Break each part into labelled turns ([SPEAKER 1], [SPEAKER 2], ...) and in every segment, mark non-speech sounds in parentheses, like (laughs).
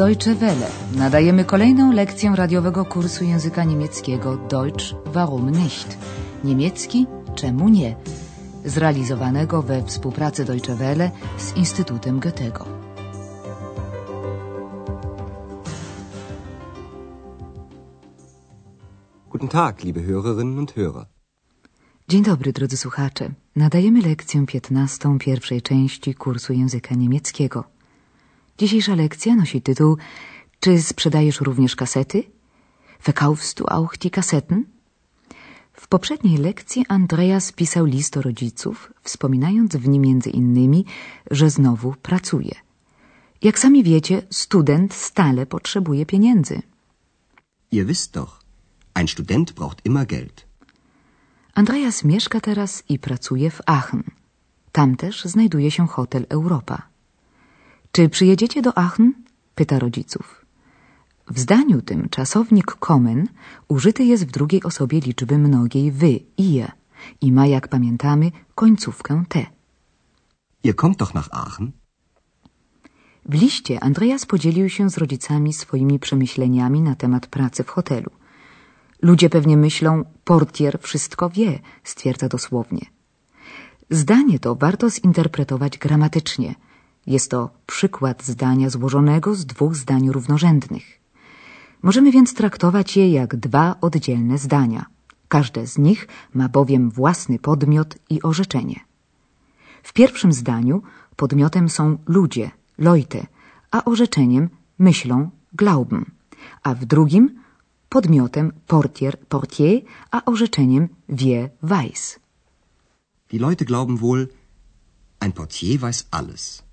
[SPEAKER 1] Deutsche Welle. Nadajemy kolejną lekcję radiowego kursu języka niemieckiego Deutsch warum nicht? Niemiecki czemu nie? Zrealizowanego we współpracy Deutsche Welle z Instytutem Goethego.
[SPEAKER 2] Guten Tag, liebe Hörerinnen und Hörer.
[SPEAKER 1] Dzień dobry, drodzy słuchacze. Nadajemy lekcję 15 pierwszej części kursu języka niemieckiego. Dzisiejsza lekcja nosi tytuł Czy sprzedajesz również kasety? Verkaufst du auch die Kassetten? W poprzedniej lekcji Andreas pisał list do rodziców, wspominając w nim między innymi, że znowu pracuje. Jak sami wiecie, student stale potrzebuje pieniędzy.
[SPEAKER 2] Ihr wisst doch, ein Student braucht immer Geld.
[SPEAKER 1] Andreas mieszka teraz i pracuje w Aachen. Tam też znajduje się hotel Europa. Czy przyjedziecie do Aachen? pyta rodziców. W zdaniu tym czasownik kommen użyty jest w drugiej osobie liczby mnogiej wy, ihr i ma, jak pamiętamy, końcówkę te.
[SPEAKER 2] Ihr kommt doch nach Aachen?
[SPEAKER 1] W liście Andreas podzielił się z rodzicami swoimi przemyśleniami na temat pracy w hotelu. Ludzie pewnie myślą, portier wszystko wie, stwierdza dosłownie. Zdanie to warto zinterpretować gramatycznie. Jest to przykład zdania złożonego z dwóch zdań równorzędnych. Możemy więc traktować je jak dwa oddzielne zdania. Każde z nich ma bowiem własny podmiot i orzeczenie. W pierwszym zdaniu podmiotem są ludzie, Leute, a orzeczeniem myślą, glauben, a w drugim podmiotem portier, portier, a orzeczeniem wie, weiß.
[SPEAKER 2] Die Leute glauben wohl, ein Portier weiß alles.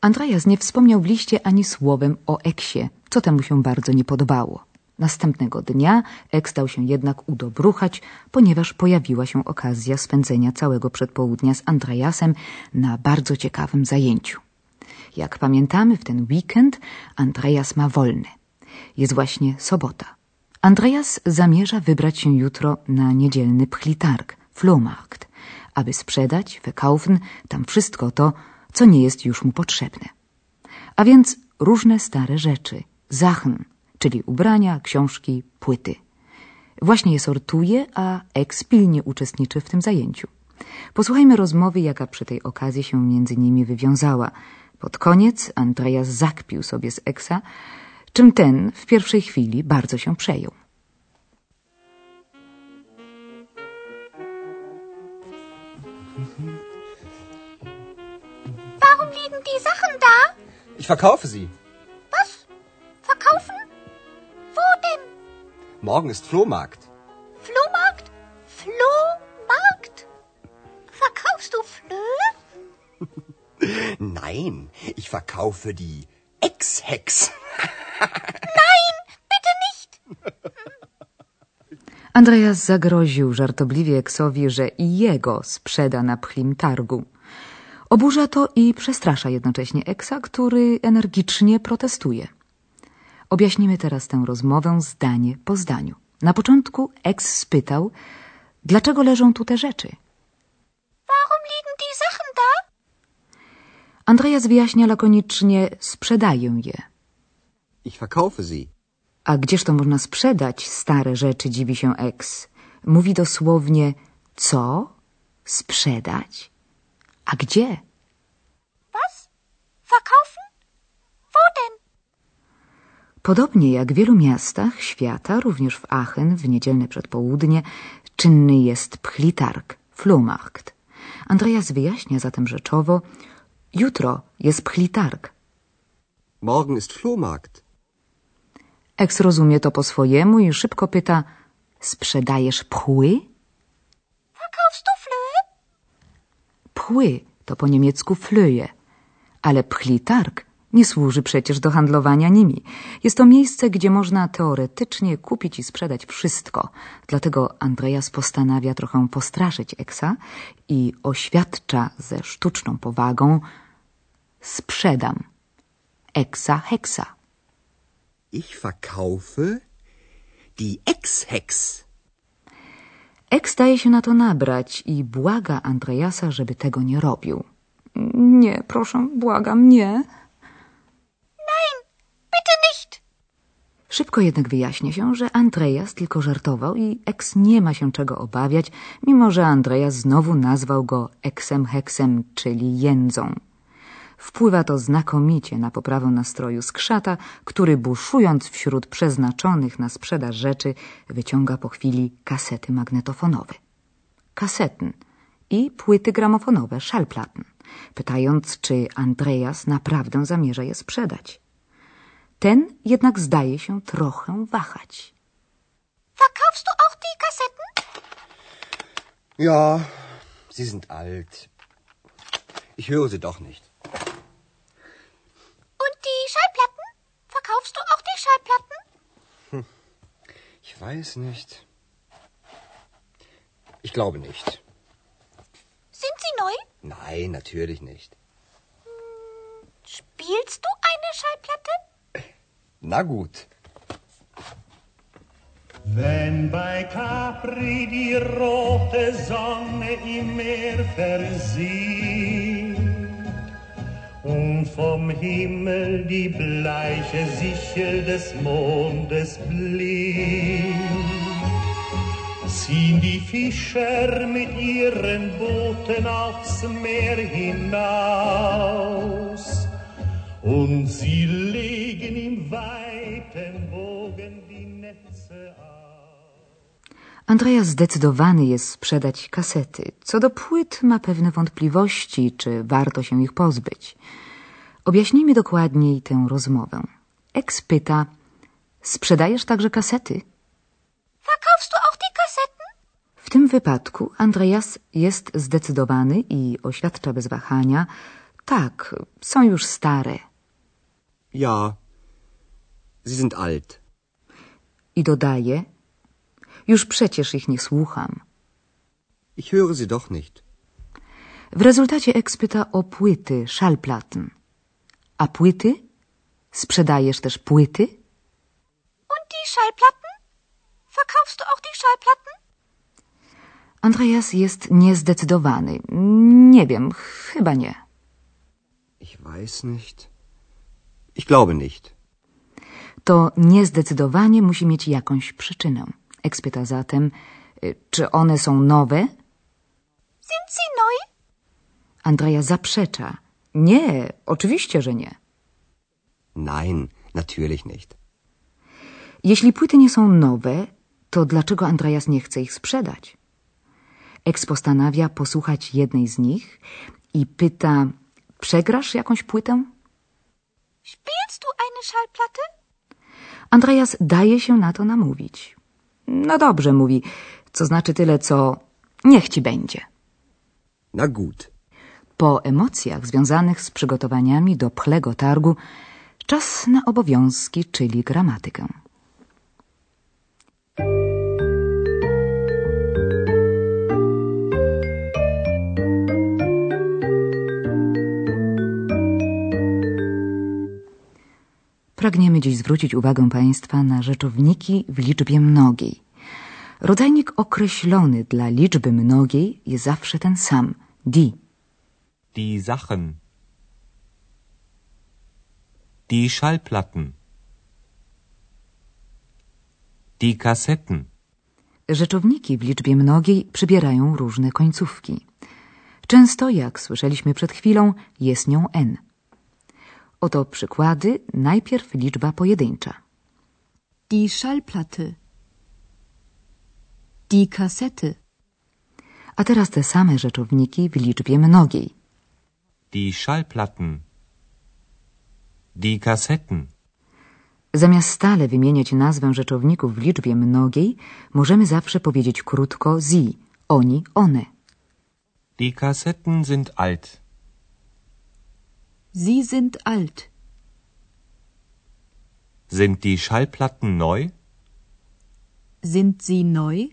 [SPEAKER 1] Andreas nie wspomniał w liście ani słowem o Eksie, co temu się bardzo nie podobało. Następnego dnia Eks dał się jednak udobruchać, ponieważ pojawiła się okazja spędzenia całego przedpołudnia z Andreasem na bardzo ciekawym zajęciu. Jak pamiętamy, w ten weekend Andreas ma wolny. Jest właśnie sobota. Andreas zamierza wybrać się jutro na niedzielny pchlitarg, Flohmarkt, aby sprzedać, verkaufen tam wszystko to, co nie jest już mu potrzebne. A więc różne stare rzeczy, Sachen, czyli ubrania, książki, płyty. Właśnie je sortuje, a Ex pilnie uczestniczy w tym zajęciu. Posłuchajmy rozmowy, jaka przy tej okazji się między nimi wywiązała. Pod koniec Andreas zakpił sobie z Eksa, czym ten w pierwszej chwili bardzo się przejął.
[SPEAKER 3] Die Sachen da?
[SPEAKER 2] Ich verkaufe sie.
[SPEAKER 3] Was? Verkaufen? Wo denn?
[SPEAKER 2] Morgen ist Flohmarkt.
[SPEAKER 3] Flohmarkt? Flohmarkt? Verkaufst du Flöhe? (laughs)
[SPEAKER 2] Nein, ich verkaufe die Ex-Hex. (laughs)
[SPEAKER 3] Nein, bitte nicht.
[SPEAKER 1] Andreas zagroził żartobliwie Eksowi, że i jego sprzeda na pchlim targu. Oburza to i przestrasza jednocześnie Eksa, który energicznie protestuje. Objaśnimy teraz tę rozmowę zdanie po zdaniu. Na początku Eks spytał, dlaczego leżą tu te rzeczy.
[SPEAKER 3] Warum liegen die Sachen da?
[SPEAKER 1] Andreas wyjaśnia lakonicznie, sprzedaję je.
[SPEAKER 2] Ich verkaufe sie.
[SPEAKER 1] A gdzież to można sprzedać stare rzeczy, dziwi się Eks. Mówi dosłownie, co? Sprzedać? A gdzie?
[SPEAKER 3] Was? Verkaufen? Wo denn?
[SPEAKER 1] Podobnie jak w wielu miastach świata, również w Aachen w niedzielne przedpołudnie czynny jest pchlitarg, Flohmarkt. Andreas wyjaśnia zatem rzeczowo, jutro jest pchlitarg.
[SPEAKER 2] Morgen ist Flohmarkt.
[SPEAKER 1] Eks rozumie to po swojemu i szybko pyta, sprzedajesz pchły?
[SPEAKER 3] Verkaufst du Flöhe?
[SPEAKER 1] Pchły to po niemiecku flöje, ale pchlitarg nie służy przecież do handlowania nimi. Jest to miejsce, gdzie można teoretycznie kupić i sprzedać wszystko. Dlatego Andreas postanawia trochę postraszyć Eksa i oświadcza ze sztuczną powagą sprzedam. Eksa heksa.
[SPEAKER 2] Ich verkaufe die Ex-Hex.
[SPEAKER 1] Eks daje się na to nabrać i błaga Andreasa, żeby tego nie robił. Nie, proszę, błagam, nie.
[SPEAKER 3] Nein,
[SPEAKER 1] Szybko jednak wyjaśnia się, że Andreas tylko żartował i eks nie ma się czego obawiać, mimo że Andreas znowu nazwał go eksem heksem, czyli jędzą. Wpływa to znakomicie na poprawę nastroju skrzata, który buszując wśród przeznaczonych na sprzedaż rzeczy wyciąga po chwili kasety magnetofonowe. Kaseten i płyty gramofonowe, Schallplatten, pytając, czy Andreas naprawdę zamierza je sprzedać. Ten jednak zdaje się trochę wahać.
[SPEAKER 3] Verkaufst du auch die Kassetten?
[SPEAKER 2] Ja, sie sind alt. Ich höre sie doch nicht.
[SPEAKER 3] Schallplatten?
[SPEAKER 2] Ich weiß nicht. Ich glaube nicht.
[SPEAKER 3] Sind sie neu?
[SPEAKER 2] Nein, natürlich nicht.
[SPEAKER 3] Spielst du eine Schallplatte?
[SPEAKER 2] Na gut.
[SPEAKER 4] Wenn bei Capri die rote Sonne im Meer versieht und vom Himmel die bleiche Sichel des Mondes blinkt, ziehen die Fischer mit ihren Booten aufs Meer hinaus und sie legen im weiten Bogen die Netze aus.
[SPEAKER 1] Andreas zdecydowany jest sprzedać kasety. Co do płyt ma pewne wątpliwości, czy warto się ich pozbyć. Objaśnijmy dokładniej tę rozmowę. Eks pyta, sprzedajesz także kasety?
[SPEAKER 3] Verkaufst du auch die Kassetten?
[SPEAKER 1] W tym wypadku Andreas jest zdecydowany i oświadcza bez wahania, tak, są już stare.
[SPEAKER 2] Ja, sie sind alt.
[SPEAKER 1] I dodaje, już przecież ich nie słucham.
[SPEAKER 2] Ich höre sie doch nicht.
[SPEAKER 1] W rezultacie Eks pyta o płyty, Schallplatten. A płyty? Sprzedajesz też płyty?
[SPEAKER 3] Und die Schallplatten? Verkaufst du auch die Schallplatten?
[SPEAKER 1] Andreas jest niezdecydowany. Nie wiem, chyba nie.
[SPEAKER 2] Ich weiß nicht. Ich glaube nicht.
[SPEAKER 1] To niezdecydowanie musi mieć jakąś przyczynę. Eks pyta zatem, y, czy one są nowe?
[SPEAKER 3] Sind sie neu?
[SPEAKER 1] Andrea zaprzecza. Nie, oczywiście, że nie.
[SPEAKER 2] Nein, natürlich nicht.
[SPEAKER 1] Jeśli płyty nie są nowe, to dlaczego Andreas nie chce ich sprzedać? Eks postanawia posłuchać jednej z nich i pyta, przegrasz jakąś płytę?
[SPEAKER 3] Spielst du eine Schallplatte?
[SPEAKER 1] Andreas daje się na to namówić. No dobrze, mówi, co znaczy tyle, co niech ci będzie.
[SPEAKER 2] Na gut.
[SPEAKER 1] Po emocjach związanych z przygotowaniami do pchlego targu czas na obowiązki, czyli gramatykę. Pragniemy dziś zwrócić uwagę Państwa na rzeczowniki w liczbie mnogiej. Rodzajnik określony dla liczby mnogiej jest zawsze ten sam – die.
[SPEAKER 5] Die Sachen. Die Schallplatten. Die Kassetten.
[SPEAKER 1] Rzeczowniki w liczbie mnogiej przybierają różne końcówki. Często, jak słyszeliśmy przed chwilą, jest nią n. Oto przykłady, najpierw liczba pojedyncza.
[SPEAKER 6] Die Schallplatte. Die Kassette.
[SPEAKER 1] A teraz te same rzeczowniki w liczbie mnogiej.
[SPEAKER 5] Die Schallplatten. Die Kassetten.
[SPEAKER 1] Zamiast stale wymieniać nazwę rzeczowników w liczbie mnogiej, możemy zawsze powiedzieć krótko sie, oni, one.
[SPEAKER 5] Die Kassetten sind alt.
[SPEAKER 6] Sie sind alt.
[SPEAKER 5] Sind die Schallplatten neu?
[SPEAKER 6] Sind sie neu?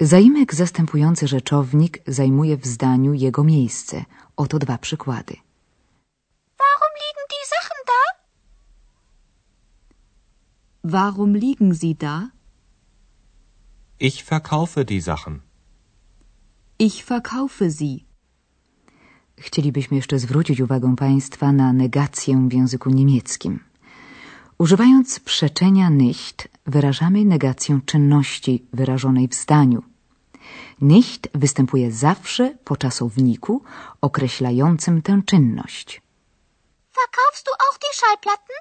[SPEAKER 1] Zaimek zastępujący rzeczownik zajmuje w zdaniu jego miejsce. Oto dwa przykłady.
[SPEAKER 3] Warum liegen die Sachen da?
[SPEAKER 6] Warum liegen sie da?
[SPEAKER 5] Ich verkaufe die Sachen.
[SPEAKER 6] Ich verkaufe sie.
[SPEAKER 1] Chcielibyśmy jeszcze zwrócić uwagę Państwa na negację w języku niemieckim. Używając przeczenia nicht wyrażamy negację czynności wyrażonej w zdaniu. Nicht występuje zawsze po czasowniku określającym tę czynność.
[SPEAKER 3] Verkaufst du auch die Schallplatten?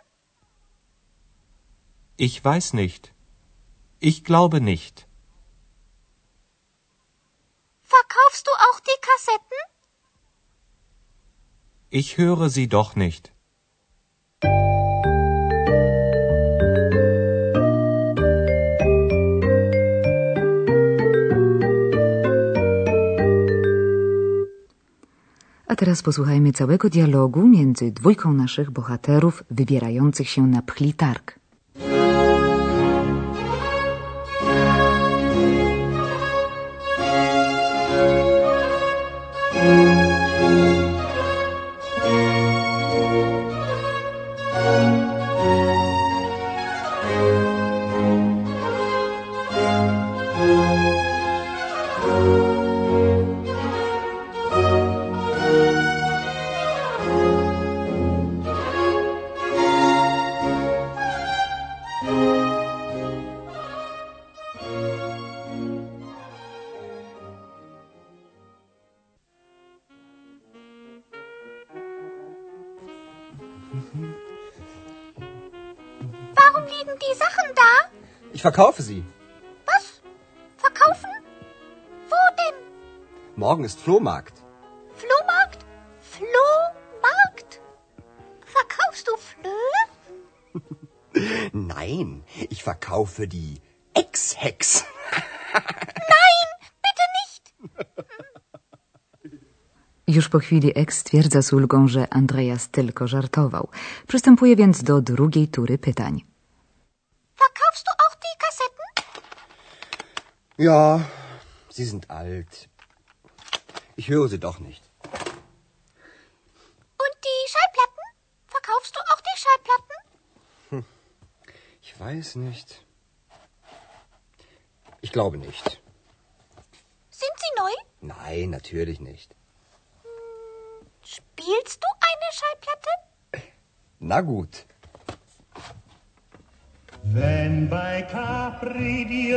[SPEAKER 5] Ich weiß nicht. Ich glaube nicht.
[SPEAKER 3] Verkaufst du auch die Kassetten?
[SPEAKER 5] Ich höre sie doch nicht.
[SPEAKER 1] A teraz posłuchajmy całego dialogu między dwójką naszych bohaterów wybierających się na pchli targ.
[SPEAKER 2] Ich verkaufe sie.
[SPEAKER 3] Was? Verkaufen? Wo denn?
[SPEAKER 2] Morgen ist Flohmarkt.
[SPEAKER 3] Flohmarkt? Flohmarkt? Verkaufst du Flöhe? (laughs)
[SPEAKER 2] Nein, ich verkaufe die Ex-Hex. (laughs)
[SPEAKER 3] Nein, bitte nicht.
[SPEAKER 1] Już po chwili Ek stwierdza z ulgą, że Andreas tylko żartował. Przystępuje więc do drugiej tury pytań.
[SPEAKER 2] Ja, sie sind alt. Ich höre sie doch nicht.
[SPEAKER 3] Und die Schallplatten? Verkaufst du auch die Schallplatten?
[SPEAKER 2] Ich weiß nicht. Ich glaube nicht.
[SPEAKER 3] Sind sie neu?
[SPEAKER 2] Nein, natürlich nicht.
[SPEAKER 3] Spielst du eine Schallplatte?
[SPEAKER 2] Na gut.
[SPEAKER 4] Wenn bei Capri die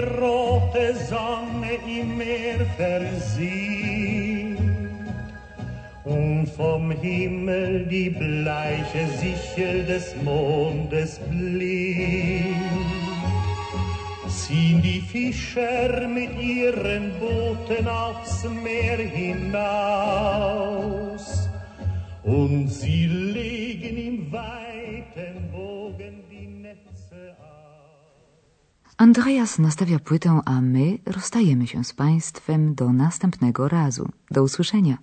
[SPEAKER 4] rote Sonne im Meer versieht. Und vom Himmel die bleiche Sichel des Mondes blinkt, ziehen die Fischer mit ihren Booten aufs Meer hinaus. Und sie legen im weiten
[SPEAKER 1] Andreas nastawia płytę, a my rozstajemy się z Państwem do następnego razu. Do usłyszenia.